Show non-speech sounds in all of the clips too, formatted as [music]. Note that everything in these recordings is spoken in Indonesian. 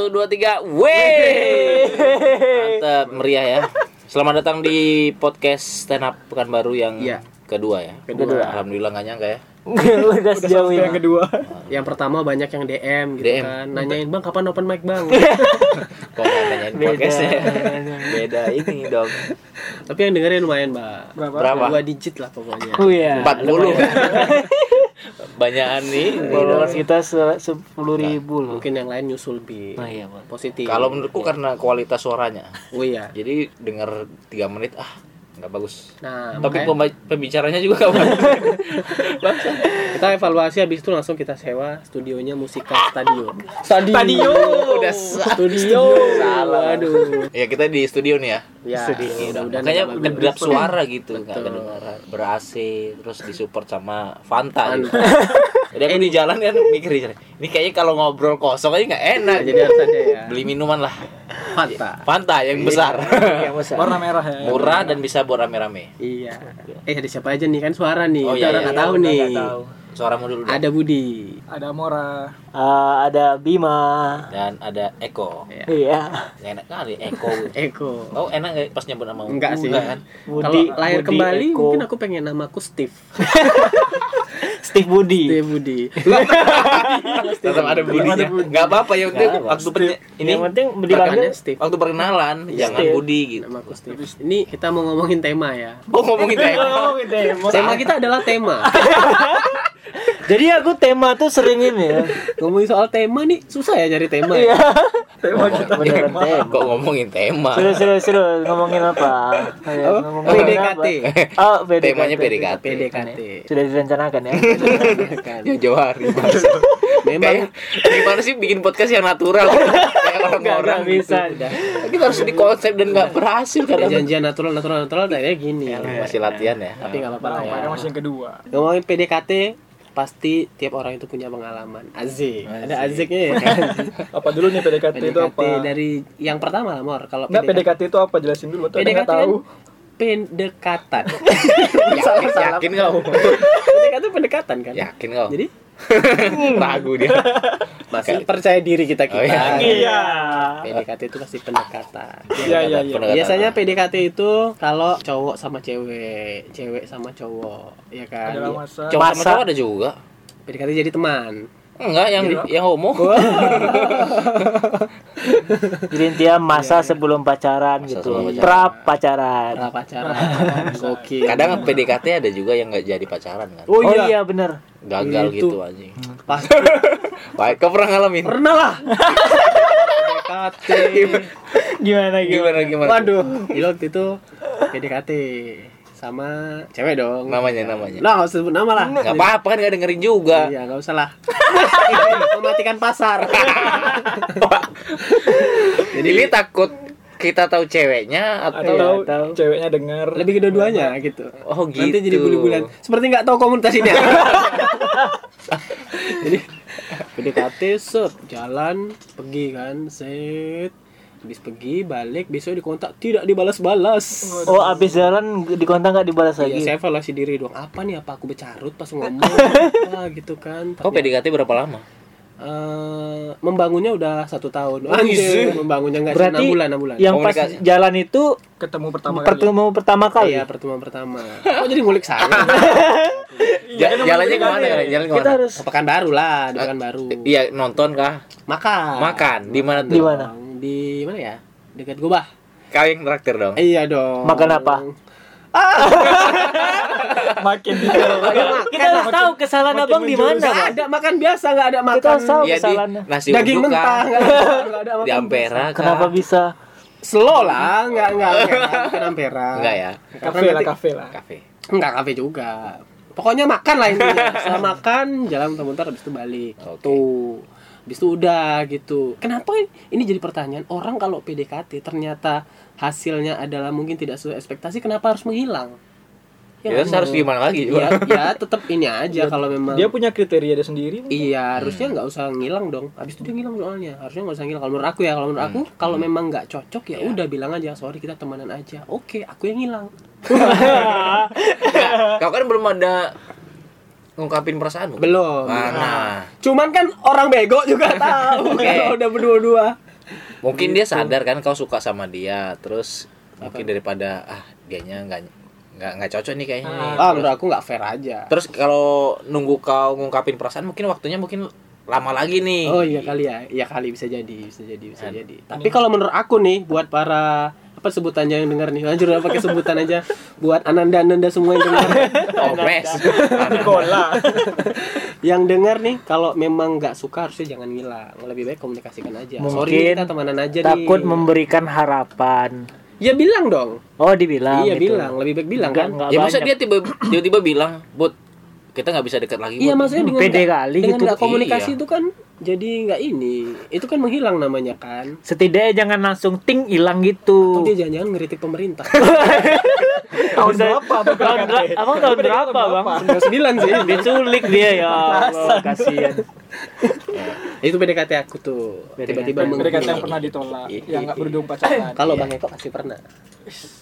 Satu, dua, tiga. Wey. Mantap, meriah ya. Selamat datang di podcast stand up Pekanbaru yang Iya. kedua ya. Kedua. Alhamdulillah nggak nyangka ya. udah sejauh ini yang kedua Yang pertama banyak yang DM gitu DM. kan. Nanyain, "Bang, kapan open mic, Bang?" [laughs] Kok nanyain Beda. podcastnya? [laughs] Beda ini dong. Tapi yang dengerin lumayan, Mbak. Berapa? Dua digit lah pokoknya. oh iya 40. [laughs] Banyakan nih. followers kita sepuluh ribu loh Mungkin yang lain nyusul bi. oh iya. Positif. Kalau menurutku karena kualitas suaranya. Oh iya. Jadi denger 3 menit ah nggak bagus. Nah, Tapi makanya pembicaranya juga nggak bagus. [laughs] kita evaluasi habis itu langsung kita sewa studionya Musika Stadion. Stadion. Stadio. Udah Studio. Salah. Aduh. ya kita di studio nih ya. Ya, Iya, mudah-mudahan makanya nggak bagus. kedap suara gitu nggak kedengaran ber AC terus disupport sama Fanta gitu. [laughs] jadi aku di jalan kan mikir ini kayaknya kalau ngobrol kosong aja nggak enak jadi harus ada ya. beli minuman lah Fanta. Fanta yang besar [laughs] yang besar warna merah ya murah dan bisa buat rame-rame Iya. Eh ada siapa aja nih kan suara nih. Oh, iya, orang iya, nggak tahu nih. tahu. suaramu dulu. Ada Budi. ada Mora Eh, ada Bima dan ada Eko Ya. iya Nggak enak kali Eko Eko. oh enak nggak pas nyebut nama Enggak sih. Enggak kan Kalau lahir Budi, kembali Eko. mungkin aku pengen namaku Steve. [laughs] Steve Budi Steve Budi. [laughs] tetap ada Budi Ada Budi. nggak apa-apa ya penting waktu pen- ini yang penting dipanggil Steve. waktu perkenalan jangan Steve. Budi gitu Namaku Steve. Ini kita mau ngomongin tema ya. oh ngomongin tema [laughs] Tema kita adalah tema. [laughs] jadi aku tema tuh sering ini ya ngomongin soal tema nih susah ya nyari tema. iya ya? Tema kita beneran tema kok ngomongin tema Seru seru seru ngomongin apa? Oh, ngomongin PDKT. apa? Oh, PDKT. Temanya PDKT. PDKT. Sudah direncanakan ya. Kan. ya jauh hari Memang Kayak gimana sih bikin podcast yang natural [laughs] kayak orang-orang Nggak bisa. gitu. kita harus di konsep dan nggak berhasil ya, kadang janjian natural natural natural tadinya gini. masih latihan ya Tapi nggak apa-apa ya. Masih yang kedua Ngomongin PDKT pasti tiap orang itu punya pengalaman. Azik. Ada aziknya ya. [laughs] apa dulu nih PDKT, itu PDKT apa dari yang pertama lah Mor. Kalau Enggak PDKT itu apa jelasin dulu atau PDKT nggak tahu pendekatan. [laughs] yakin, yakin kau pendekatan pendekatan kan. yakin kau Jadi [laughs] ragu dia masih percaya diri kita kita. Oh, iya. Iya. PDKT itu pasti pendekatan. Iya iya iya Pendekatan. Biasanya PDKT itu kalau cowok sama cewek, cewek sama cowok, ya kan? masa cowok sama cowok ada juga PDKT jadi teman. Enggak yang yang homo [laughs] Jadi intinya masa sebelum pacaran Masa gitu. sebelum pacaran. Pra pacaran. Pra pacaran. Gokil. kadang PDKT ada juga yang nggak jadi pacaran kan Oh Oh iya. iya bener gagal Itu. gitu anjing Pasti [laughs] baik kau pernah ngalamin pernah lah. PDKT. [laughs] Gimana gimana? gimana gimana Waduh, waktu itu PDKT sama cewek dong. namanya namanya Lah, nggak usah sebut nama lah. nggak apa-apa kan nggak dengerin juga Iya, nggak usah lah. [laughs] Mematikan pasar. [laughs] jadi ini takut kita tahu ceweknya atau atau Iya, tahu. ceweknya dengar Lebih kedua-duanya gitu. oh gitu Nanti jadi bulu-bulan. Seperti nggak tahu komunitas ini. [laughs] jadi PDKT set jalan pergi kan set habis pergi balik besok dikontak tidak dibalas-balas Oh abis jalan di kontak nggak dibalas Iya, lagi? saya evaluasi diri dong. Apa nih? Apa aku bercarut pas ngomong? [laughs] Apa gitu kan? kau PDKT berapa lama Eh, membangunnya udah satu tahun. Oh, Anjir, iya. membangunnya nggak Berarti enam bulan, enam bulan. Yang pas jalan itu ketemu pertama kali pertemu pertama kali. Iya, pertemuan pertama. [laughs] Kok jadi ngulik saya? [laughs] Ja- jalannya ke mana ya jalan Kita ke mana harus Pekan baru lah, di pekan baru. iya nonton kah Makan. makan di mana tuh Di mana? Di mana ya? Dekat Gobah. kau yang traktir dong Iya dong. Makan apa? [laughs] makin detail kita harus tahu kesalahan makin abang di mana, Nggak ada makan biasa, nggak ada makan. Kita harus tahu Iya di kesalahannya. nasi Daging mentah, nggak ada, makan. di Ampera kah? Kenapa bisa? Slow lah, nggak nggak nggak Ampera. enggak ya kafe lah kafe lah kafe Enggak kafe juga. Pokoknya makan lah intinya. Setelah [laughs] makan, jalan muter-muter habis itu balik. Oke. Tuh. Habis itu udah gitu. Kenapa ini jadi pertanyaan? Orang kalau PDKT ternyata hasilnya adalah mungkin tidak sesuai ekspektasi, kenapa harus menghilang? ya, terus harus gimana lagi Ya, ya tetap ini aja kalau memang dia punya kriteria dia sendiri Iya, harusnya nggak usah ngilang dong. Habis itu dia ngilang soalnya. Harusnya nggak usah ngilang. Kalau menurut aku ya, kalau menurut aku, kalau memang nggak cocok ya udah bilang aja, sorry kita temenan aja. Oke, aku yang ngilang. [laughs] kau kan belum ada ngungkapin perasaanmu Belum. mana Cuman kan orang bego juga [laughs] tahu Oke. kalau udah berdua-dua. mungkin dia sadar kan kau suka sama dia terus mungkin daripada ah dianya nggak nggak nggak cocok nih kayaknya nih. ah menurut aku nggak fair aja terus kalau nunggu kau ngungkapin perasaan mungkin waktunya mungkin lama lagi nih oh iya kali ya iya kali bisa jadi bisa jadi bisa jadi tapi kalau menurut aku nih buat para apa sebutannya yang dengar nih lanjut lah pakai sebutan aja buat ananda ananda semua yang dengar [laughs] oh mes Bola. [laughs] yang dengar nih kalau memang nggak suka harusnya jangan ngilang lebih baik komunikasikan aja sorry Mungkin kita temanan aja takut nih memberikan harapan ya bilang dong oh dibilang iya gitu. bilang lebih baik bilang Nggak- kan nggak ya masa banyak. dia tiba tiba-tiba bilang bud kita nggak bisa dekat lagi iya Bud." maksudnya dengan Pede nggak- kali dengan gitu. komunikasi Iya. itu kan jadi nggak ini itu kan menghilang namanya kan. Setidaknya jangan langsung ting hilang gitu. Atau dia jangan-jangan ngeritik pemerintah. [laughs] Tahun berapa tahun PDKT? ber- abang tahun berapa bang? sembilan sih. [laughs] Diculik dia ya Allah kasihan. Itu PDKT aku tuh. Tiba-tiba PDKT. PDKT yang pernah ditolak, Iya. yang nggak berujung pacaran. kalau bang Eko pasti pernah?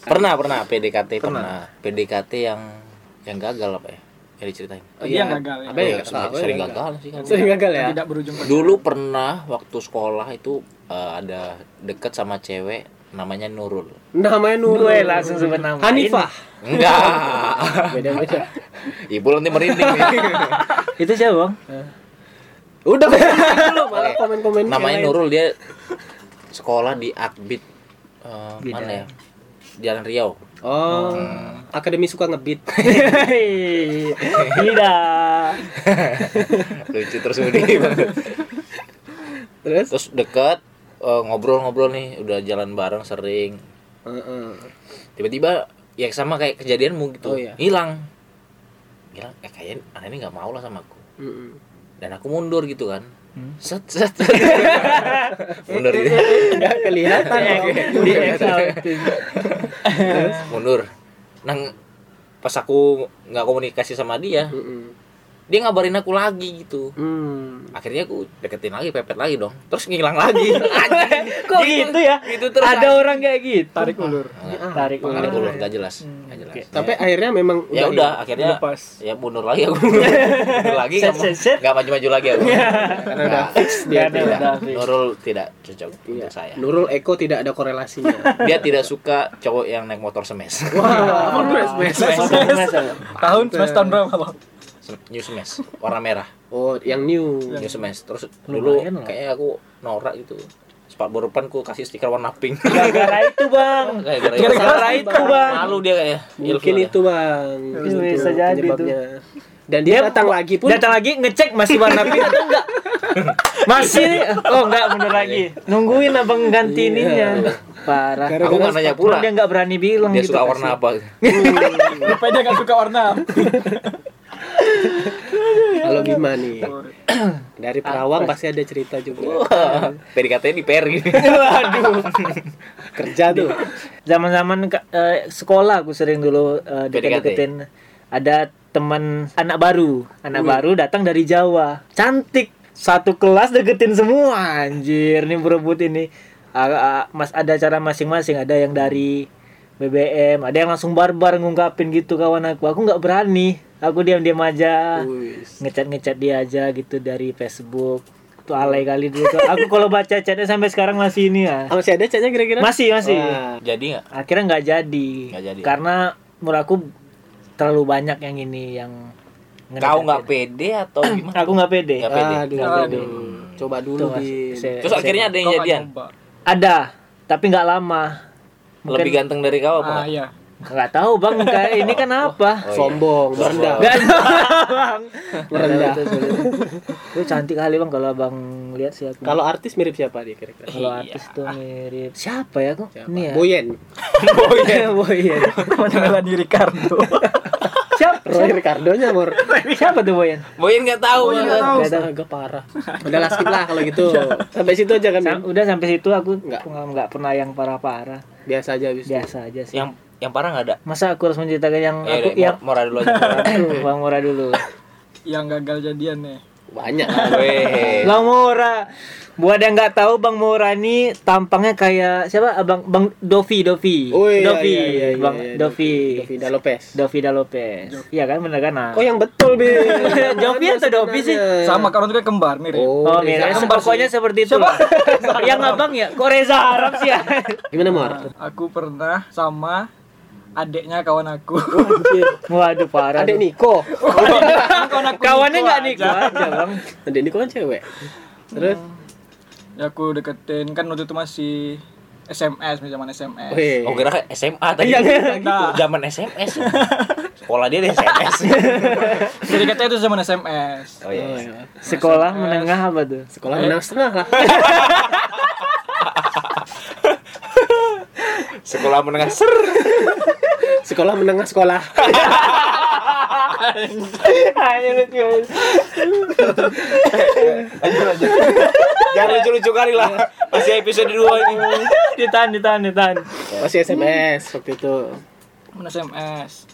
Pernah pernah. PDKT pernah, PDKT yang yang gagal apa ya yang diceritain Oh, dia yang gagal ya. Apa ya? Oh, sering, sering ya? gagal sih kan? Sering gagal ya? Tidak berujung pacaran. dulu pernah waktu sekolah itu eh, ada deket sama cewek namanya Nurul. Namanya Nurul. Gue langsung sebut nama. Hanifah. Enggak. [laughs] Beda beda ibu nanti merinding [laughs] itu siapa bang? Udah. Dulu malah Oke. komen komen namanya Nurul dia sekolah di Akbit eh, Bidang. mana ya? Jalan Riau oh. Akademi suka ngebit. [laughs] Tidak. [laughs] Lucu terus Budi banget. terus? Terus deket eh, ngobrol-ngobrol nih udah jalan bareng sering. Heeh. tiba-tiba ya sama kayak kejadianmu gitu Oh, iya. hilang. Hilang eh kayaknya anak ini nggak mau lah sama aku. Mm-mm. dan aku mundur gitu kan Hmm. set set [laughs] mundur gitu nggak kelihatan dong. di exalted mundur nang pas aku nggak komunikasi sama dia Mm-mm. Dia ngabarin aku lagi gitu. Hmm. akhirnya aku deketin lagi pepet lagi dong. Terus ngilang lagi. [laughs] Kok gitu. ya? Gitu terus. Ada orang kayak gitu. Tarik ulur. tarik ulur. tarik ulur gak jelas. Gak jelas. Oke. tapi akhirnya memang ya udah akhirnya Lepas. ya mundur lagi aku. [laughs] Mundur lagi Set, nggak set, set. nggak maju maju lagi aku. Karena udah fix dia tidak udah fix. Nurul tidak cocok Iya. untuk saya. Nurul Eko tidak ada korelasinya. [laughs] Dia tidak suka cowok yang naik motor semes. Wah wow. Tahun semester tahun berapa bang? New semes warna merah. Oh yang new. New semes terus dulu Lumayan lah. kayaknya aku norak gitu. Sepak bola depan ku kasih stiker warna pink. Gara-gara itu bang. Gara-gara itu. gara-gara itu bang. malu dia kayaknya. Mungkin Ilfil dia. itu bang. Itu Itu bisa jadi penyebabnya. dan dia, datang lagi pun datang lagi ngecek masih warna pink atau enggak. [laughs] Masih oh enggak bener lagi. Nungguin abang ganti Iya. ininya. Parah. Aku nggak nanya pula. dia nggak berani bilang dia gitu suka warna apa? [laughs] Rupanya dia nggak suka warna. [laughs] [laughs] kalau Bima nih. Dari Perawang pasti ada cerita juga. PDKT di Peri. [laughs] Waduh. Kerja tuh. Zaman-zaman eh, sekolah aku sering dulu eh, deket-deketin. Ada teman anak baru. Anak baru datang dari Jawa. Cantik. Satu kelas deketin semua. Anjir nih berebut ini. Mas ada cara masing-masing. Ada yang dari BBM ada yang langsung barbar ngungkapin gitu kawan aku. Aku nggak berani aku diam-diam aja ngecat-ngecat dia aja gitu dari Facebook tuh alay kali dulu tuh. aku kalau baca chatnya sampai sekarang masih ini ya Ah, masih ada chatnya kira-kira masih masih Wah. jadi nggak akhirnya nggak jadi. Nggak jadi. karena menurut aku terlalu banyak yang ini yang kau nggak pede atau gimana aku nggak pede Nggak pede. Aduh, Nggak aduh. pede. coba dulu Tuh, Mas. Bin. Se- terus akhirnya ada yang jadian ada tapi nggak lama Mungkin- lebih ganteng dari kau apa Ah iya. Nggak tahu bang. Kayak ini kan apa? Oh, iya. sombong merendah. Nggak bang. [laughs] Merendah. Lu cantik kali bang kalau abang lihat sih aku. Kalau artis mirip siapa dia kira-kira? Kalau artis tuh mirip. Siapa ya aku? Siapa? ini ya? Boyen. [laughs] Boyen. Boyen. Mana di Ricardo. siapa Roy Ricardo nya mor siapa tuh Boyen? Boyin nggak tahu Bang. nggak tahu. Agak parah. Udah lah skip lah kalau gitu. Sampai situ aja kan Sam- udah sampai situ aku Nggak. nggak pernah yang parah-parah. Biasa aja biasa aja sih. Yang yang parah nggak ada masa aku harus menceritakan yang ya aku udah, yang Mor- Mora dulu aja [coughs] Mora dulu Yang gagal jadian nih. banyak lah. Weh. Bang Mora. Buat yang nggak tahu Bang Mora ini tampangnya kayak siapa? Abang Bang Dovi Dovi. Oh iya, Dovi. iya, iya, iya, Bang iya, Dovi. Dovi Da Lopez. Dovi Da Lopez. Iya kan bener kan? Nah. Oh yang betul, Bi. [laughs] Dovi atau Dovi sih? Sama itu kan kembar mirip. Oh, Oh, mirip. Ambar Pokoknya sih. seperti itu. lah. yang abang ya? Kok Reza Arab sih ya? Gimana, Mor? Aku pernah sama adeknya kawan aku. [laughs] Waduh parah. Adek tuh. Niko. kawan aku Kawannya Niko nggak aja. Niko aja bang. Adek Niko kan cewek. Terus Ya aku deketin kan waktu itu masih SMS, zaman SMS. Oh kira kayak SMA tadi. Iya, iya, gitu. Zaman SMS. [laughs] Sekolah dia di SMS. [laughs] Jadi katanya itu zaman SMS. Oh Oh, iya. iya. Sekolah menengah apa tuh? Sekolah menang setengah lah. Sekolah menengah ser. Sekolah menengah sekolah. Ayo lucu. Lanjut lanjut. Jangan lucu-lucu kali lah. Masih episode 2 ini. Ditahan, ditahan, ditahan. Masih SMS waktu itu. Mana SMS.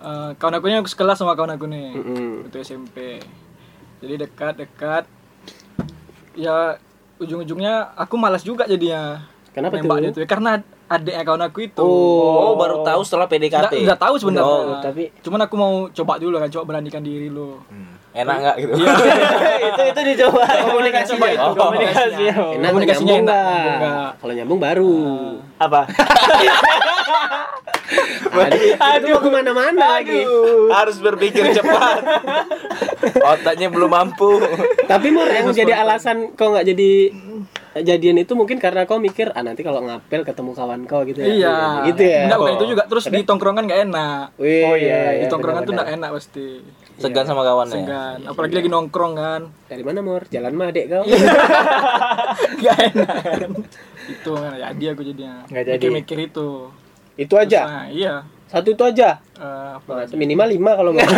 Eh, kawan aku ini aku sekelas sama kawan aku nih. Mm-mm. Itu SMP. Jadi dekat-dekat. Ya ujung-ujungnya aku malas juga jadinya. Kenapa nembak tuh? dia tuh. Karena adiknya kawan aku itu. Oh, baru tahu setelah PDKT. nggak tahu sebenarnya. Oh, tapi- cuman aku mau coba dulu kan, coba beranikan diri lo. Hmm. Enak enggak gitu? [laughs] itu itu dicoba. Komunikasi Coba itu Oh. Komunikasi. oh. Enak Komunikasinya nyambung enak, nggak? nggak? Kalau nyambung baru. Apa? [laughs] Aduh, itu mau ke mana-mana lagi. Harus berpikir cepat. Otaknya belum mampu. Tapi Mor yang jadi alasan kau nggak jadi jadian itu mungkin karena kau mikir ah nanti kalau ngapel ketemu kawan kau gitu ya. Iya. Gitu ya. Enggak bukan itu juga. Terus di tongkrongan nggak enak. Wih, Oh, iya, di iya, tongkrongan tuh nggak enak pasti. Segan sama kawannya. Segan. Apalagi lagi nongkrong kan. Dari mana Mor? Jalan mah adek kau. [laughs] Gak enak kan. itu kan jadi aku jadinya. Nggak jadi. Mikir-mikir itu. itu aja. Nah, iya. Satu itu aja. Eh, apa lagi? Minimal lima kalau [laughs] nggak.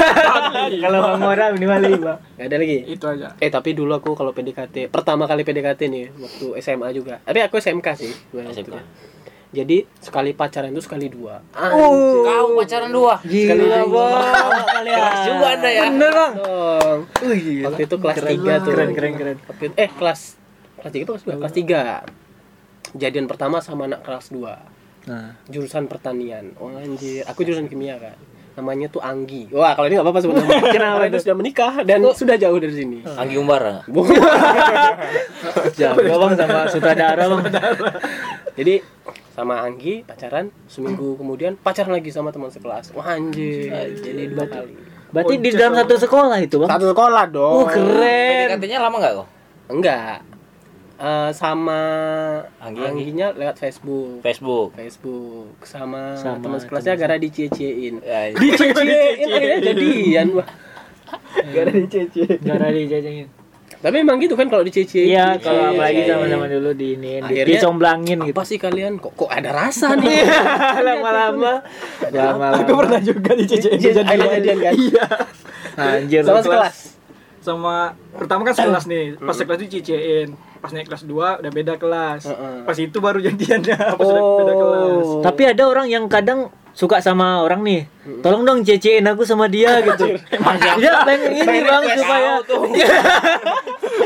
Kalau Bang Mora minimal lima. Nggak ada lagi. itu aja. Eh tapi dulu aku kalau PDKT pertama kali PDKT nih waktu SMA juga. Tapi aku SMK sih. SMK. Itu. Jadi sekali pacaran itu sekali dua. Kau pacaran dua. Gila bang. Keras juga Anda ya. Bener bang. Dong. Waktu itu kelas tiga tuh. Keren keren keren. Waktu itu- eh kelas kelas tiga apa kelas dua? Kelas tiga. Jadian pertama sama anak kelas 2 Nah. jurusan pertanian. Oh anjir, aku jurusan kimia kan. Namanya tuh Anggi. Wah, kalau ini nggak apa-apa sebenarnya. [laughs] Kenapa itu sudah menikah dan sudah jauh dari sini. Anggi Umbara. Bukan. Jauh bang sama sutradara bang. Jadi sama Anggi pacaran seminggu kemudian pacaran lagi sama teman sekelas. Wah anjir. Jadi dua kali. Berarti di dalam satu sekolah itu bang. Satu sekolah dong. Oh keren. PDKT-nya lama enggak kok? Enggak. Eh, sama Anggi, Angginya lewat Facebook. Facebook. Facebook sama, Sama teman sekelasnya gara dicie-ciein. Ya, Dicie-ciein akhirnya [laughs] jadian wah. Gara dicie-ciein. Ada dijajangin. Tapi emang gitu kan kalau dicie-ciein. Iya kalau apalagi Iya, sama-sama iya. dulu di ini di, Akhirnya, dicomblangin gitu. Apa sih kalian kok kok ada rasa [laughs] nih? Lama-lama. Lama-lama. Aku pernah juga di CCN Jadi akhirnya jadian kan? Iya. Anjir. Sama sekelas. Sama pertama kan sekelas nih. Pas sekelas itu CCN. Pas naik kelas 2 udah beda kelas. Pas itu baru jadiannya. Pas udah beda kelas. Oh. Tapi ada orang yang kadang suka sama orang nih. Tolong dong cecein aku sama dia gitu. Dia pengen ini bang [laughs] supaya. Aku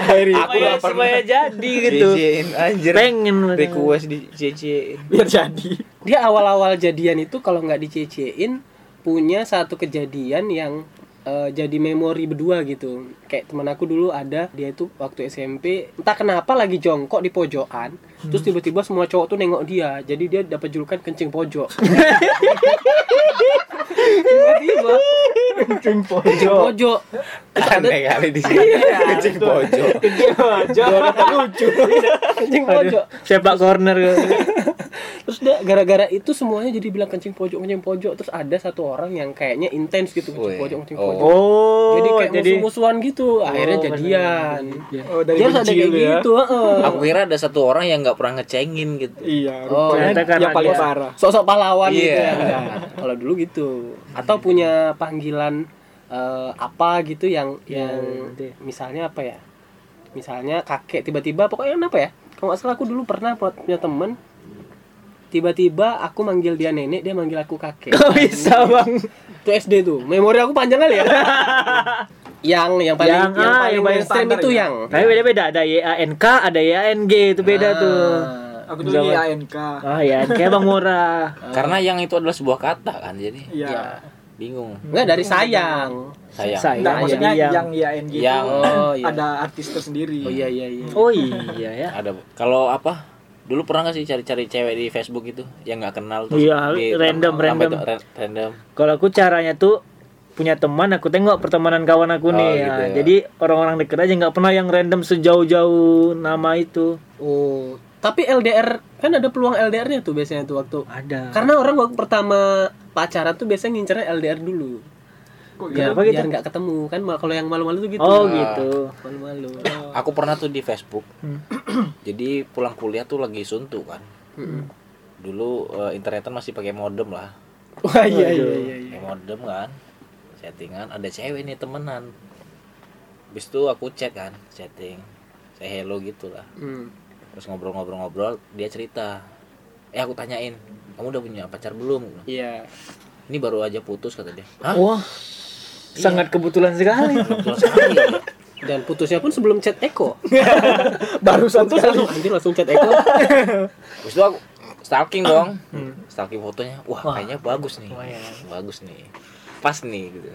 supaya, supaya jadi gitu. Anjir. Pengen Request di cincin. Biar jadi. Dia awal-awal jadian itu kalau nggak dicie-ciein punya satu kejadian yang eh, jadi memori berdua gitu. Kayak teman aku dulu ada dia itu waktu SMP entah kenapa lagi jongkok di pojokan, terus tiba-tiba semua cowok tuh nengok dia. Jadi dia dapat julukan kencing pojok. [laughs] tiba-tiba Kencing kencing pojok. Ada Aneh kali di sini. Kencing pojok. lucu. kencing pojok. sepak corner [laughs] Terus dia gara-gara itu semuanya jadi bilang kencing pojok kencing pojok. Terus ada satu orang yang kayaknya intens gitu kencing pojok kencing Oh. pojok. Oh, jadi kayak jadi musuh-musuhan gitu. Akhirnya Oh, jadian. Oh, dari ada kayak lu ya. gitu. heeh. Aku kira ada satu orang yang nggak pernah ngecengin gitu. Iya, Oh, rupanya ternyata karena yang paling dia- parah. Sosok pahlawan gitu Iya. ya. Enggak. [laughs] Kalau dulu gitu. Atau punya panggilan eh, apa gitu yang yang gitu ya. misalnya apa ya? Misalnya kakek tiba-tiba pokoknya apa ya? Kalau nggak salah aku dulu pernah punya temen tiba-tiba aku manggil dia nenek dia manggil aku kakek Kok bisa bang? itu SD tuh memori aku panjang kali ya [laughs] yang yang paling Yang, yang, ah, paling yang paling standar itu ya. yang Tapi beda-beda ada YANK, ada YANG itu beda Ah. tuh. Aku tuh IANK. Ah, YANK Bang Murah. [laughs] Karena yang itu adalah sebuah kata kan, jadi Iya. Ya. bingung. Enggak dari sayang. Sayang. Sayang. Enggak, Iya, maksudnya yang- yang IANG itu Yang- Oh, iya. ada artis tersendiri. Oh iya iya iya. Oh iya ya. Ada. Kalau apa? Dulu pernah gak sih cari-cari cewek di Facebook itu yang nggak kenal terus Iya, di- random, random. itu? Ra- random. Kalau aku caranya tuh punya teman, aku tengok pertemanan kawan aku Oh, nih. gitu ya. Jadi orang-orang deket aja nggak pernah yang random sejauh-jauh nama itu. Oh, tapi LDR kan ada peluang LDR-nya tuh biasanya tuh waktu. Ada. Karena orang waktu pertama pacaran tuh biasanya ngincernya LDR dulu. Kok Biar, Kenapa gitu? biar nggak ketemu kan kalau yang malu-malu tuh gitu. Oh gitu. Malu-malu. Aku pernah tuh di Facebook. Hmm. [clears throat] Jadi pulang kuliah tuh lagi suntuk kan. Mm-mm. Dulu eh, internetan masih pakai modem lah. Wah iya iya iya. iya. Pakai modem kan. Settingan ada cewek nih temenan. Habis itu aku chat kan, chatting. Saya hello gitu lah. Hmm. Terus ngobrol-ngobrol-ngobrol, dia cerita. Eh aku tanyain, kamu udah punya pacar belum? Iya. Ini baru aja putus kata dia. Hah? Wah. Sangat kebetulan sekali. Kebetulan sekali. Dan putusnya pun sebelum chat Eko. [laughs] Baru Putus langsung anjir langsung chat Eko. Terus itu aku stalking dong. Stalking fotonya. Wah, kayaknya bagus nih. Lumayan. Bagus nih. Pas nih gitu.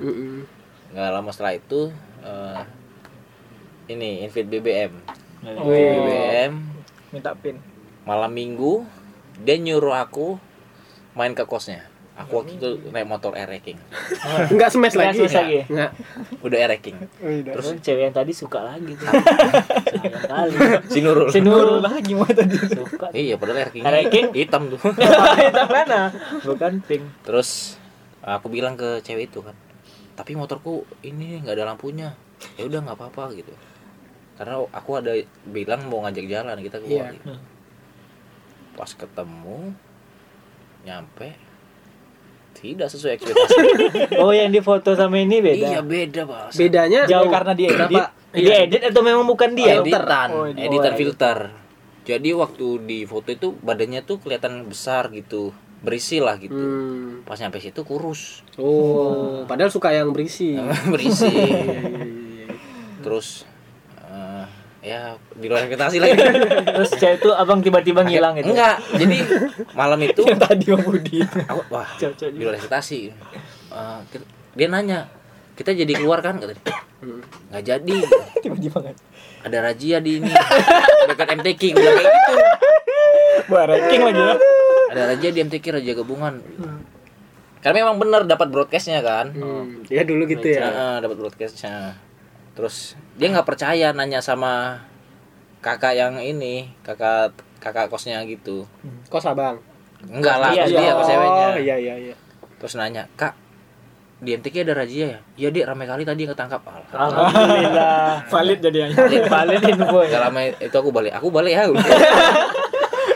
Nggak lama setelah itu eh, ini invite BBM. Oh. BBM minta pin. malam Minggu dia nyuruh aku main ke kosnya. Aku waktu itu naik motor. Enggak [laughs] smash Nggak lagi. smash lagi? Enggak. Udah air-racking. Terus cewek yang tadi suka lagi tuh. Sayang [laughs] kali. Si Nurul. Si Nurul lagi mau tadi. suka. Iya, padahal air-racking. Air-racking? hitam tuh. [laughs] Itu mana? Bukan pink. Terus aku bilang ke cewek itu kan, tapi motorku ini nggak ada lampunya. Ya udah nggak apa-apa gitu. Karena aku ada bilang mau ngajak jalan kita keluar. Iya. gitu. Pas ketemu, nyampe, tidak sesuai ekspektasi. [laughs] Oh yang di foto sama ini beda. iya beda pak. Bedanya Jauh. karena dia edit. Kenapa? Dia edit atau memang bukan dia? editan, Oh, edit. editan Oh, filter. Jadi waktu di foto itu badannya tuh kelihatan besar gitu, berisi lah gitu. Hmm. Pas nyampe situ kurus, Oh, padahal suka yang berisi. [laughs] berisi. Iya, Terus ya di luar ekspektasi lagi. [laughs] Terus cewek itu abang tiba-tiba ngilang gitu. Enggak, jadi malam [laughs] itu Tadi Om Budi. aku wah di luar ekspektasi. Eh, kita- dia nanya, kita jadi keluar kan kata dia. Nggak jadi. [laughs] Tiba-tiba kan. Ada razia di ini dekat MTQ gue bilang kayak gitu. Buat ranking lagi ya. Ada razia di MTQ razia gabungan. Karena memang benar dapat broadcastnya kan. Hmm. Ya dulu gitu ya. Heeh, dapat broadcastnya. Terus dia nggak percaya nanya sama kakak yang ini, kakak kakak kosnya gitu. Kos abang. Enggak lah, Iya, kos dia iya. kos ceweknya. Oh, iya iya iya. Terus nanya, "Kak, di MTQ ada razia ya?" "Iya, Dek, rame kali tadi ketangkap." Alhamdulillah. Alhamdulillah. Valid jadinya. Valid info Gak ya. lama itu aku balik. Aku balik ya.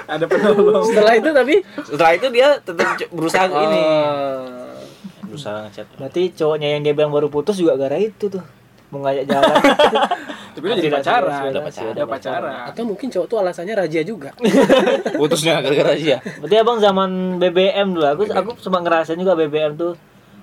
Ada penolong. Setelah itu tapi Setelah itu dia tetap berusaha ini. Oh. Berusaha ngechat. Berarti cowoknya yang dia bilang baru putus juga gara itu tuh. Mau ngajak jalan. [laughs] Tapi udah jadi Tidak, pacaran. sudah, Udah sudah, Udah pacaran. Atau mungkin cowok tuh alasannya raja juga. [laughs] Putusnya gara-gara razia. Berarti abang zaman BBM dulu. Aku aku sempat ngerasain juga BBM tuh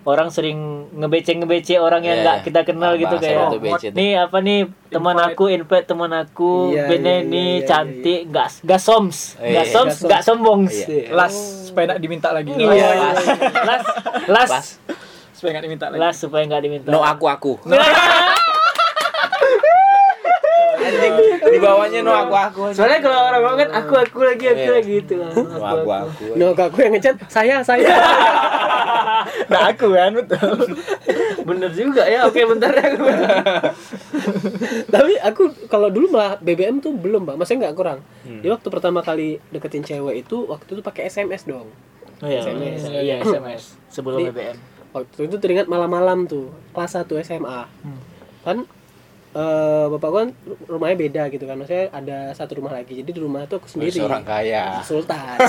orang sering ngebeceng ngebece orang yang Iya, nggak iya. kita kenal gitu kayak nih apa nih teman aku invite teman aku Iya, Bene iya, nih iya, iya, cantik nggak nggak soms nggak Iya, soms nggak nggak sombong Iya. Las supaya nggak diminta lagi. iya las las. Supaya nggak diminta lagi. las supaya nggak diminta No aku aku. [laughs] Anjing di bawahnya no aku aku. soalnya kalau orang ngomong kan aku aku lagi aku Iya. lagi gitu No aku aku. No, aku yang ngechat saya saya. [laughs] Nah aku kan betul. bener juga ya oke bentar ya aku Tapi aku kalau dulu malah BBM tuh belum, Bang. Maksudnya nggak kurang. Dia waktu pertama kali deketin cewek itu waktu itu pakai SMS dong. oh, iya, SMS. iya SMS sebelum Di- BBM Waktu itu teringat malam-malam tuh, kelas 1 SMA. Kan eh bapakku kan rumahnya beda gitu kan. Maksudnya ada satu rumah lagi. Jadi di rumah tuh aku sendiri. Seorang kaya. Sultan.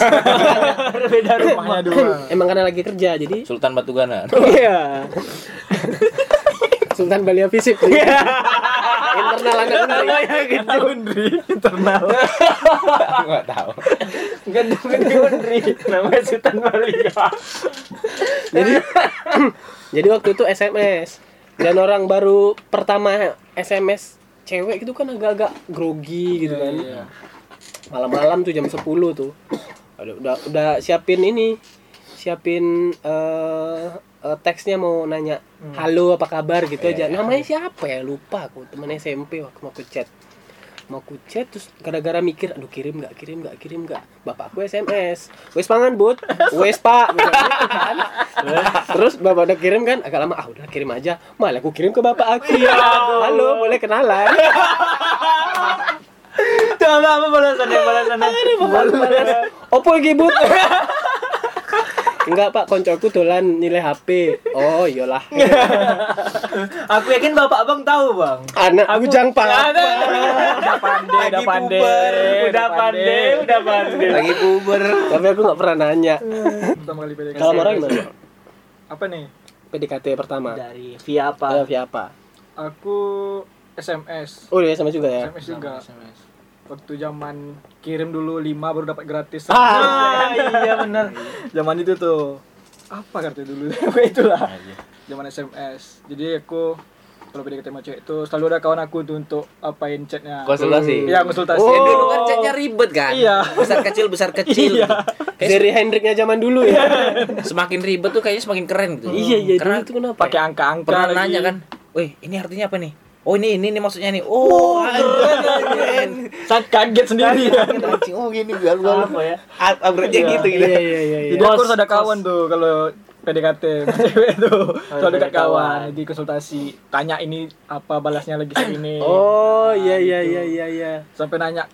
[laughs] beda Rumahnya dua. Emang karena lagi kerja jadi Sultan Batugana. Iya. [laughs] Sultan Balia Visip. [laughs] Internal anak negeri. Kita undri internal. Nggak tahu. Gendong di Undri namanya Sultan Maria Jadi [coughs] jadi waktu itu SMS. dan orang baru pertama SMS cewek itu kan agak-agak grogi gitu kan Iya. malam-malam tuh jam 10 tuh udah udah, udah siapin ini siapin eh eh, teksnya mau nanya halo apa kabar? gitu aja. namanya siapa ya? Lupa aku. Teman SMP waktu mau chat. Mau aku chat terus gara-gara mikir aduh kirim nggak kirim nggak kirim nggak. Bapakku SMS wes pangan bud. [laughs] Wes pak. Gitu kan. terus bapak udah kirim kan agak lama ah udah kirim aja. Malah aku kirim ke bapak aku. Halo boleh kenalan? Tuh apa apa balasannya? Balasannya. Opo iki? [laughs] Enggak, Pak, koncoku dolan nilai HP. Oh, iyalah. [laughs] Aku yakin bapak abang tahu bang. Anak bujang, Pak. Udah pandai, udah Lagi pandai. puber, udah pandai, udah pandai. lagi puber Tapi aku nggak pernah nanya. Pertama kali PDKT. Kalau orang gimana? Apa nih? PDKT pertama. Dari via apa? via apa? Aku SMS. Oh, iya sama juga ya. SMS juga. Waktu zaman kirim dulu 5 baru dapat gratis. Ah, iya benar. [laughs] zaman itu tuh apa kartu dulu [laughs] itulah zaman SMS jadi aku kalau PDKT sama cewek itu selalu ada kawan aku tuh untuk apain chatnya konsultasi iya konsultasi Oh. Ya, dulu kan chatnya ribet kan Iya. besar kecil besar [laughs] kecil Iya. Kayak Dari Hendriknya zaman dulu ya. semakin ribet tuh kayaknya semakin keren gitu Iya, iya, karena itu kenapa? pakai angka-angka pernah lagi. nanya kan weh ini artinya apa nih oh ini ini, ini maksudnya nih. Oh anjing Sangat kaget sendiri kan? anjing. Oh gini biar gua Apa ya? upgrade nya gitu gitu. Iya, iya, iya, iya. jadi aku harus ada kawan tuh kalau PDKT [laughs] cewek tuh. Selalu dekat kawan jadi konsultasi. Tanya ini apa balasnya lagi ini? Oh, iya iya iya iya iya. sampai nanya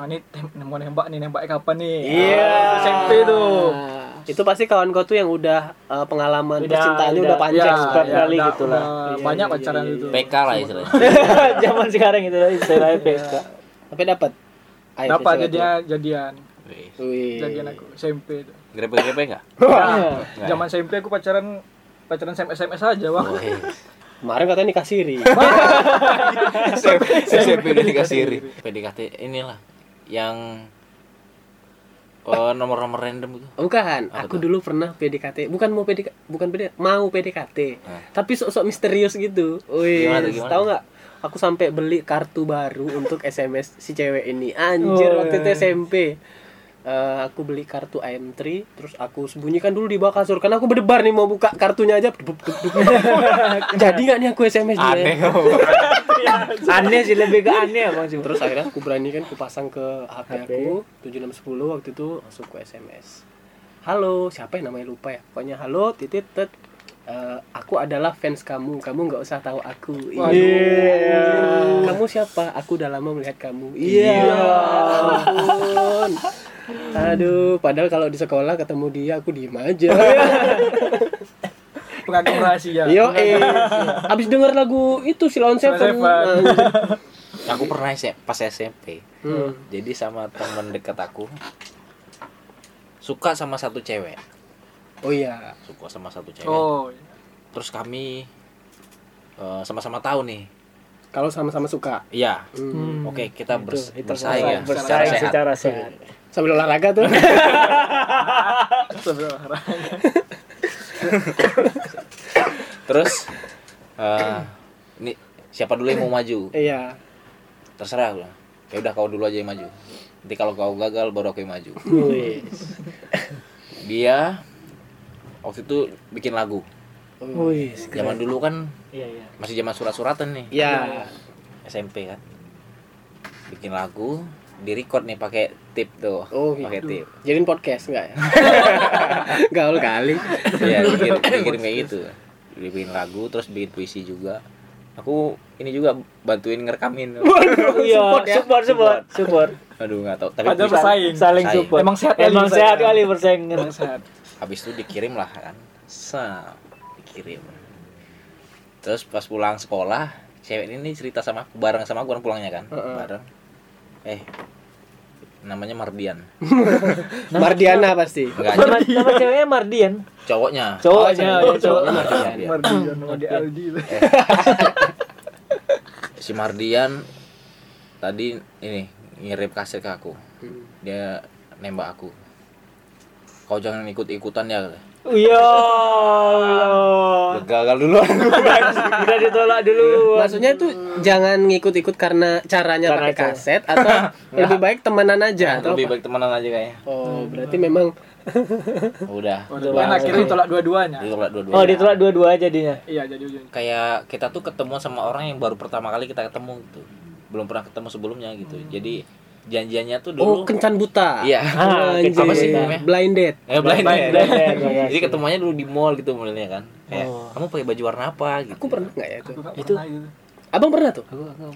nah ini mau nembak nih nembaknya kapan nih? Iya. Ah, SMP tuh. Nah, itu pasti kawan kau tuh yang udah eh, pengalaman Udah- percintaannya udah, udah- panjang. ya, Sekitar kali udah- gitu lah. udah Iya, banyak iya, pacaran iya, itu PK lah istilahnya [laughs] Zaman sekarang itu istilahnya PK. Tapi dapat. Dapat jadian. Wih. jadian aku SMP itu grepe-grepe enggak [laughs] Nah, zaman SMP aku pacaran pacaran SMS SMS aja bang Kemarin katanya nikah siri. [laughs] SMP udah dikasih iri. PDKT inilah yang oh, nomor-nomor random itu Bukan, Apa aku tuh? dulu pernah PDKT. Bukan mau PDKT, bukan PDKT, mau PDKT. Hah? Tapi sok-sok misterius gitu. Wih, tahu nggak? Aku sampai beli kartu baru untuk SMS si cewek ini. Anjir, Oh, waktu itu iya. SMP. Eh, aku beli kartu AM3 terus aku sembunyikan dulu di bawah kasur. Karena aku berdebar nih mau buka kartunya aja. Duk, duk, duk. jadi nggak nih aku SMS dia? Aneh. [laughs] Aneh sih lebih ke aneh abang sih. terus akhirnya aku berani kan aku pasang ke HP, aku 7610 waktu itu langsung ke SMS halo siapa yang namanya lupa ya. Pokoknya halo titit tet. Eh, aku adalah fans kamu. Kamu nggak usah tahu aku. Iya. kamu siapa? Aku udah lama melihat kamu. Iya. Ampun. Aduh padahal kalau di sekolah ketemu dia aku diem aja. [laughs] Pengakuan rahasia. Yo eh. Abis denger lagu itu Silon Seven. Seven. Anjir. aku pernah SM pas SMP Hmm. jadi sama temen dekat aku suka sama satu cewek. Oh iya. Suka sama satu cewek. Oh terus kami eh, sama-sama tahu nih. Kalau sama-sama suka? Iya. Hmm. oke kita bers- itu bersaing ya secara Bersaing sehat. secara sehat. Sambil olahraga tuh. [laughs] Sebenarnya terus eh, ini siapa dulu yang mau maju? Iya. Terserah bilang. ya udah kau dulu aja yang maju. Nanti kalau kau gagal baru aku yang maju. Dia waktu itu bikin lagu. Wih, zaman dulu kan Iya, iya. masih zaman surat-suratan nih. Iya. SMP kan. Bikin lagu di record nih pakai tip tuh Oh, pakai gitu. tip Jadiin podcast enggak ya? [laughs] Gaul kali. ya [laughs] dikirim, dikirim kayak gitu dibikin lagu terus bikin puisi juga aku ini juga bantuin ngerekamin [laughs] Iya, Support ya? support, support, support. aduh nggak tahu tapi puisi- bersaing. Saling support. Emang sehat kali Emang sehat kali bersaing. Emang sehat habis itu dikirim lah kan Sam, dikirim terus pas pulang sekolah cewek ini cerita sama aku bareng sama aku orang pulangnya kan Heeh. bareng eh namanya Mardian. [laughs] Mardiana pasti. enggak. Nama, nama ceweknya Mardian. cowoknya. Cowoknya, Oh, ya, cowok. Cowoknya Mardian. Mardian di Aldi. Itu. si Mardian tadi ini ngirim kaset ke aku. Dia nembak aku. Kau jangan ikut ikutan ya Iya. Allah. gagal duluan. Udah ditolak dulu. Maksudnya itu jangan ngikut-ikut karena caranya Karena pakai kaset atau [laughs] lebih baik temenan aja atau Lebih apa? baik temenan aja kayaknya. Oh, berarti memang [laughs] Udah. Waduh, kan akhirnya ditolak dua-duanya. Ditolak dua-dua. Oh, ditolak dua-dua jadinya. Iya, jadi ujungnya. Kayak kita tuh ketemu sama orang yang baru pertama kali kita ketemu gitu. Belum pernah ketemu sebelumnya gitu. Jadi janjiannya tuh oh dulu kencan buta. Iya. Ah, Apa sih namanya? Blind date. Eh blind Blind date. date, [laughs] iya Jadi ketemuannya dulu di mall gitu modelnya kan. Kayak Oh. kamu pakai baju warna apa gitu. Aku pernah nggak ya itu? Aku nggak Itu- pernah gitu. Abang pernah tuh?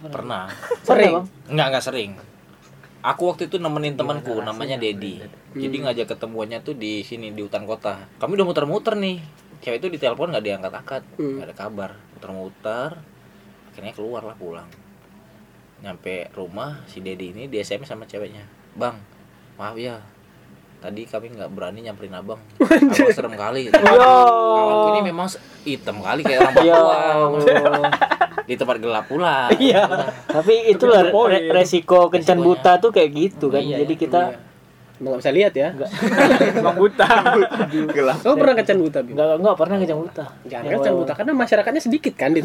Pernah. Sering. Bang? Enggak, enggak sering. Aku waktu itu nemenin temanku namanya Dedi. Jadi ngajak ketemuannya tuh di sini di hutan kota. Kami udah muter-muter nih. Cewek itu ditelepon nggak diangkat-angkat, Hmm. nggak ada kabar. Muter-muter. Akhirnya keluar lah pulang. Nyampe rumah si Dedi ini di SMS sama ceweknya. Bang, maaf ya. Tadi kami nggak berani nyamperin abang. Abang serem kali. [laughs] Kawanku ini memang hitam kali kayak orang Ya Papua. Di tempat gelap pula. Iya. Tapi itulah re- resiko kencan buta tuh kayak gitu kan. Iya, Jadi iya. kita Emang nggak bisa lihat ya? [laughs] Bang buta. gelap. Kamu pernah kencan buta, Bim? nggak nggak pernah kencan buta. Jangan kencan buta karena masyarakatnya sedikit kan di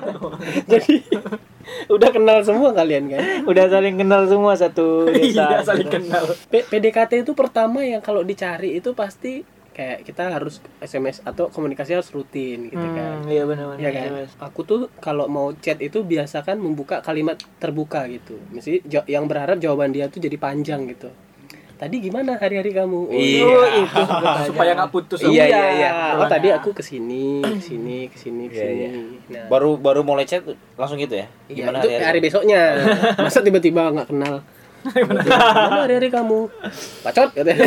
[laughs] Jadi udah kenal semua kalian kan? Udah saling kenal semua satu desa. Iya, saling kenal. P- PDKT itu pertama yang kalau dicari itu pasti kayak kita harus SMS atau komunikasi harus rutin gitu kan. Hmm, iya benar-benar. Iya kan? Aku tuh kalau mau chat itu biasakan membuka kalimat terbuka gitu. Mesti yang berharap jawaban dia tuh jadi panjang gitu. Tadi gimana hari-hari kamu? Oh, Iya. Oh, itu [laughs] Supaya nggak putus. Iya, Iya, iya, iya. Oh, tadi aku ke sini, ke sini, ke sini, Iya, ke sini. iya. Nah, Baru baru mulai chat langsung gitu ya? iya, Gimana itu hari, hari-hari? besoknya. [laughs] Masa tiba-tiba nggak kenal? Gimana hari-hari kamu? Bacot katanya. [laughs]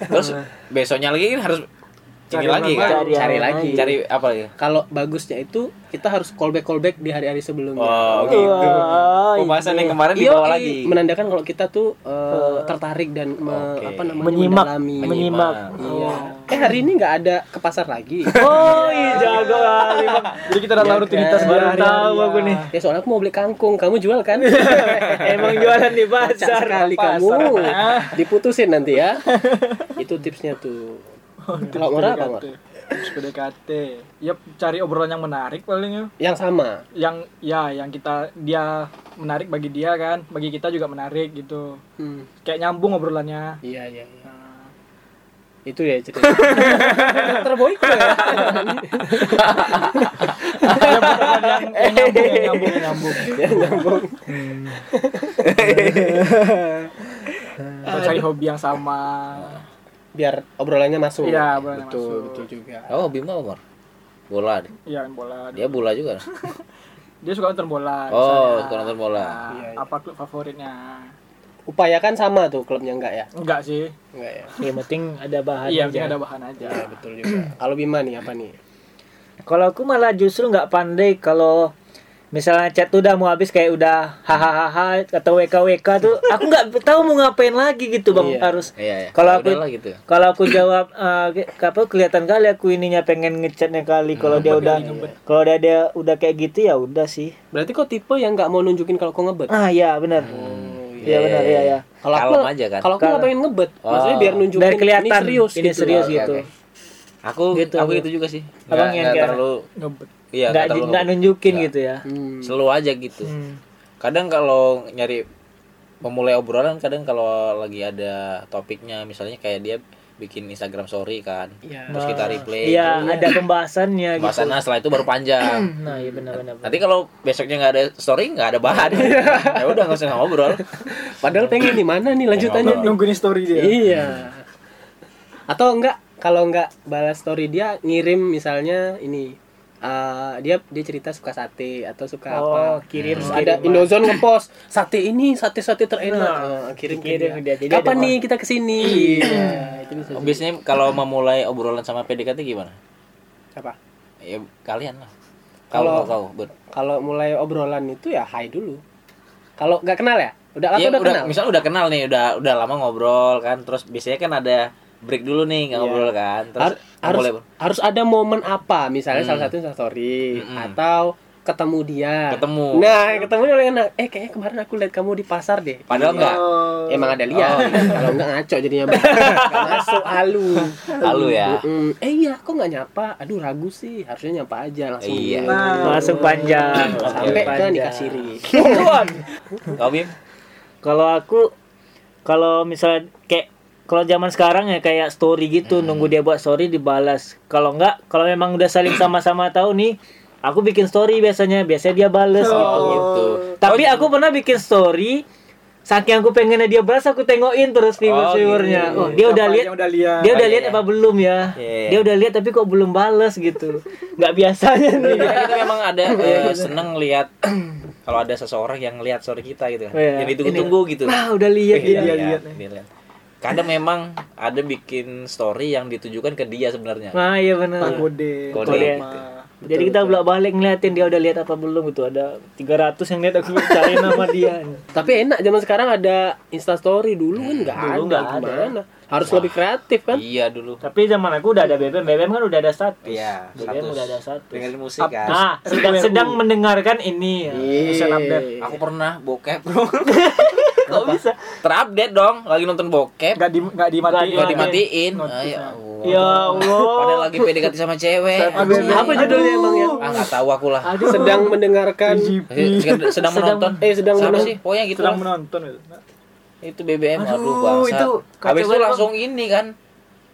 Terus besoknya lagi kan harus ini Cari lagi orang kan? baru. Cari lagi. Cari apa ya? Kalau bagusnya itu kita harus callback callback di hari-hari sebelumnya. Oh, gitu. Wah, Pembahasan yang kemarin Iya, dibawa lagi. menandakan kalau kita tuh eh, tertarik dan me- Oke. apa namanya menyimak, mendalami. menyimak. Iya. Eh hari ini nggak ada ke pasar lagi. [laughs] Oh, iya jago kali. Jadi kita udah tahu Iya rutinitas kan? Baru tahu aku nih. Ya soalnya aku mau beli kangkung, kamu jual kan? [laughs] Emang jualan di pasar. sekali kamu. Diputusin nanti ya. Itu tipsnya tuh. Kalau Ngora apa Ngor? Tips PDKT. Ya cari obrolan yang menarik paling ya. Yang sama. Yang ya yang kita dia menarik bagi dia kan, bagi kita juga menarik gitu. Hmm. Kayak nyambung obrolannya. Iya iya. iya. Nah, Itu ya cerita. [laughs] Dokter Boyko ya. ya yang, [laughs] yang nyambung, yang nyambung, yang nyambung. Yang nyambung. Atau cari hobi yang sama. Biar obrolannya masuk. Iya, obrolannya betul, masuk. betul juga. Oh, Bima Umar. Bola. deh. Iya, main bola. Dia bola juga. [laughs] Dia suka nonton bola. Oh, misalnya. suka nonton bola. Nah, Iya, iya. Apa klub favoritnya? Upayakan sama tuh klubnya enggak ya? Enggak sih. Enggak ya. Yang penting ada bahan Iya, aja. penting ada bahan aja. Iya, betul juga. Kalau Bima nih apa nih? Kalau aku malah justru nggak pandai kalau misalnya chat tuh udah mau habis kayak udah hahaha atau WK WK tuh [laughs] aku nggak tahu mau ngapain lagi gitu bang Iya. harus Iya, iya. Kalau aku- Udahlah gitu. kalau aku [laughs] jawab eh, ke- apa kelihatan kali aku ininya pengen ngechatnya kali kalau dia udah kalau dia dia udah kayak gitu ya udah sih Berarti kok tipe yang nggak mau nunjukin kalau kau ngebet? ah ya benar Oh, iya benar ya ya Kalau aku aja kan? Kalau aku nggak pengen ngebet, Oh. maksudnya biar nunjukin biar kelihatan ini serius ini gitu. serius Oke, gitu oke. Aku Gitu, aku aku. itu juga sih. Abang Nggak- yang terlalu Ngebet. Iya, nggak nggak nunjukin gitu ya Hmm. slow aja gitu. Hmm. Kadang kalau nyari memulai obrolan kadang kalau lagi ada topiknya misalnya kayak dia bikin Instagram story kan. Iya. Terus kita replay. iya ada pembahasannya gitu Bahasannya setelah itu baru panjang. [clears throat] nah iya benar benar Nanti kalau besoknya nggak ada story, nggak ada bahan. [laughs] ya udah nggak usah ngobrol. Padahal pengen di mana nih lanjutannya? nih? Nungguin story dia. Iya. Atau enggak kalau enggak balas story dia ngirim misalnya ini eh, dia dia cerita suka sate atau suka Oh, apa kirim, Terus kirim. ada Indozone ngepost sate ini sate sate terenak Nah, Eh, kirim kirim ke dia. dia. Jadi kapan nih kita ke sini [clears throat] Iya, bisa sih. Biasanya kalau memulai obrolan sama PDKT gimana? apa Ya kalian lah. Kalau- Kalau kau, kalau mulai obrolan itu ya hai dulu kalau nggak kenal ya udah atau Iya, udah, udah, kenal misal udah kenal nih, udah udah lama ngobrol kan, terus biasanya kan ada break dulu nih nggak Iya. ngobrol kan, terus Har- harus mulai harus ada momen apa misalnya Hmm. salah satu story Mm-mm. atau ketemu dia. Ketemu. Nah, ketemu dia enak. Eh, kayaknya kemarin aku lihat kamu di pasar deh. Padahal enggak. Oh. Emang ada lihat. Oh, iya. Kalau enggak ngaco jadinya. [laughs] Masuk halu. Halu ya. Mm-mm. Eh iya, kok nggak nyapa? Aduh ragu sih. Harusnya nyapa aja langsung. Iya. Nah. Langsung panjang. Sampai ke Panjang. nikah siri. [laughs] Bim? Kalau aku kalau misalnya kalau zaman sekarang ya kayak story gitu nunggu dia buat story dibalas. Kalau enggak kalau memang udah saling sama-sama tahu nih aku bikin story biasanya biasanya dia bales gitu. Oh, gitu. Tapi aku pernah bikin story saking aku pengennya dia balas aku tengokin terus viewer viewernya. gitu. Oh, dia udah lihat yang udah lihat? dia udah Oh, lihat iya. apa belum ya? Iya. Dia udah lihat tapi kok belum balas gitu. Nggak biasanya nih. Kita, kita memang ada eh, seneng lihat [clears throat] kalau ada seseorang yang lihat story kita gitu kan. Oh, iya. Yang ditunggu-tunggu gitu. Nah, udah lihat Iya, dia. dia iya, lihat dia lihat. Kadang memang ada bikin story yang ditujukan ke dia sebenarnya. Nah, iya benar. Tentang kode. Kode. Nama. Jadi kita bolak balik ngeliatin dia udah lihat apa belum gitu ada 300 yang lihat aku cari [laughs] nama dia. Tapi enak zaman sekarang ada Insta Story dulu kan nggak ada. Dulu nggak ada. Gimana? Harus lebih kreatif kan? Iya dulu. Tapi zaman aku udah ada BBM, BBM kan udah ada status. Iya, BBM status. udah ada status. Dengerin musik kan. Nah, sedang [laughs] sedang mendengarkan ini. ya. Update. Aku pernah bokep, Bro. [laughs] Kok bisa? Terupdate dong, lagi nonton bokep. Nggak di nggak dimatiin. Nggak dimatiin. Ah, ya Allah. Ya Allah. Padahal lagi PDKT sama cewek. Apa judulnya emang ya? Ah, nggak tahu aku lah. Sedang mendengarkan Eh, Sedang, sedang menonton. eh sedang menonton. sih? Pokoknya gitu Sedang lah. menonton. Itu BBM aduh, Aduh, bangsat. itu Habis itu langsung ini kan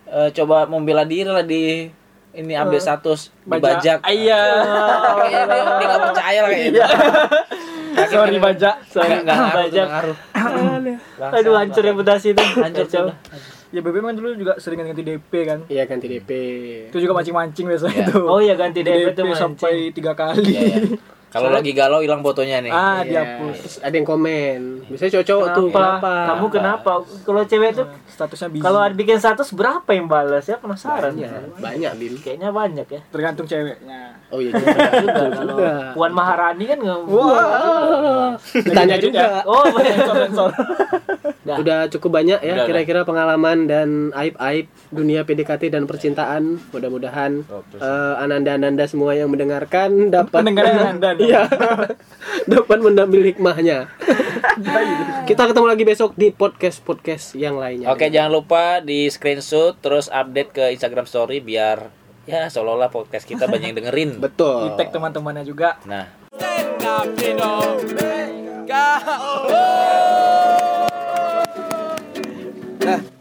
eh, coba membela diri lah di ini update status Baca. dibajak. Ah, iya. Dia, dia nggak percaya lah kayaknya. Sorry baca. Nggak nggak ngaruh, Bajak. Aduh, hancur reputasi itu. Hancur sudah. Ya BBM kan dulu juga sering ganti DP kan. Iya ganti DP. Itu juga mancing-mancing biasanya Iya. itu. Oh iya ganti DP DP itu mancing. sampai tiga kali. Iya, iya. Kalau lagi galau hilang fotonya nih. Ah, Iya. dihapus. Terus ada yang komen. Biasanya cowok-cowok tuh Kenapa? kenapa? Kamu kenapa? Kalau cewek tuh Statusnya busy. kalau ada bikin status berapa yang balas ya penasaran. Banyak, banyak Bim. Kayaknya banyak ya. tergantung ceweknya. Oh iya juga. [laughs] Juga. Puan Maharani kan nggak. Wah. Ditanya Edit juga. Oh, [laughs] Sensor sensor. [laughs] Dah. Udah cukup banyak ya kira-kira pengalaman dan aib-aib dunia PDKT dan percintaan. Mudah-mudahan eh, ananda-ananda semua yang mendengarkan dapat Pendengar [laughs] Anda. Iya. [laughs] dapat mengambil hikmahnya. [laughs] Kita ketemu lagi besok di podcast-podcast yang lainnya. Oke, jangan lupa di screenshot terus update ke Instagram story biar ya seolah-olah podcast kita banyak yang dengerin. Betul. Di tag teman-temannya juga. Nah, Yeah.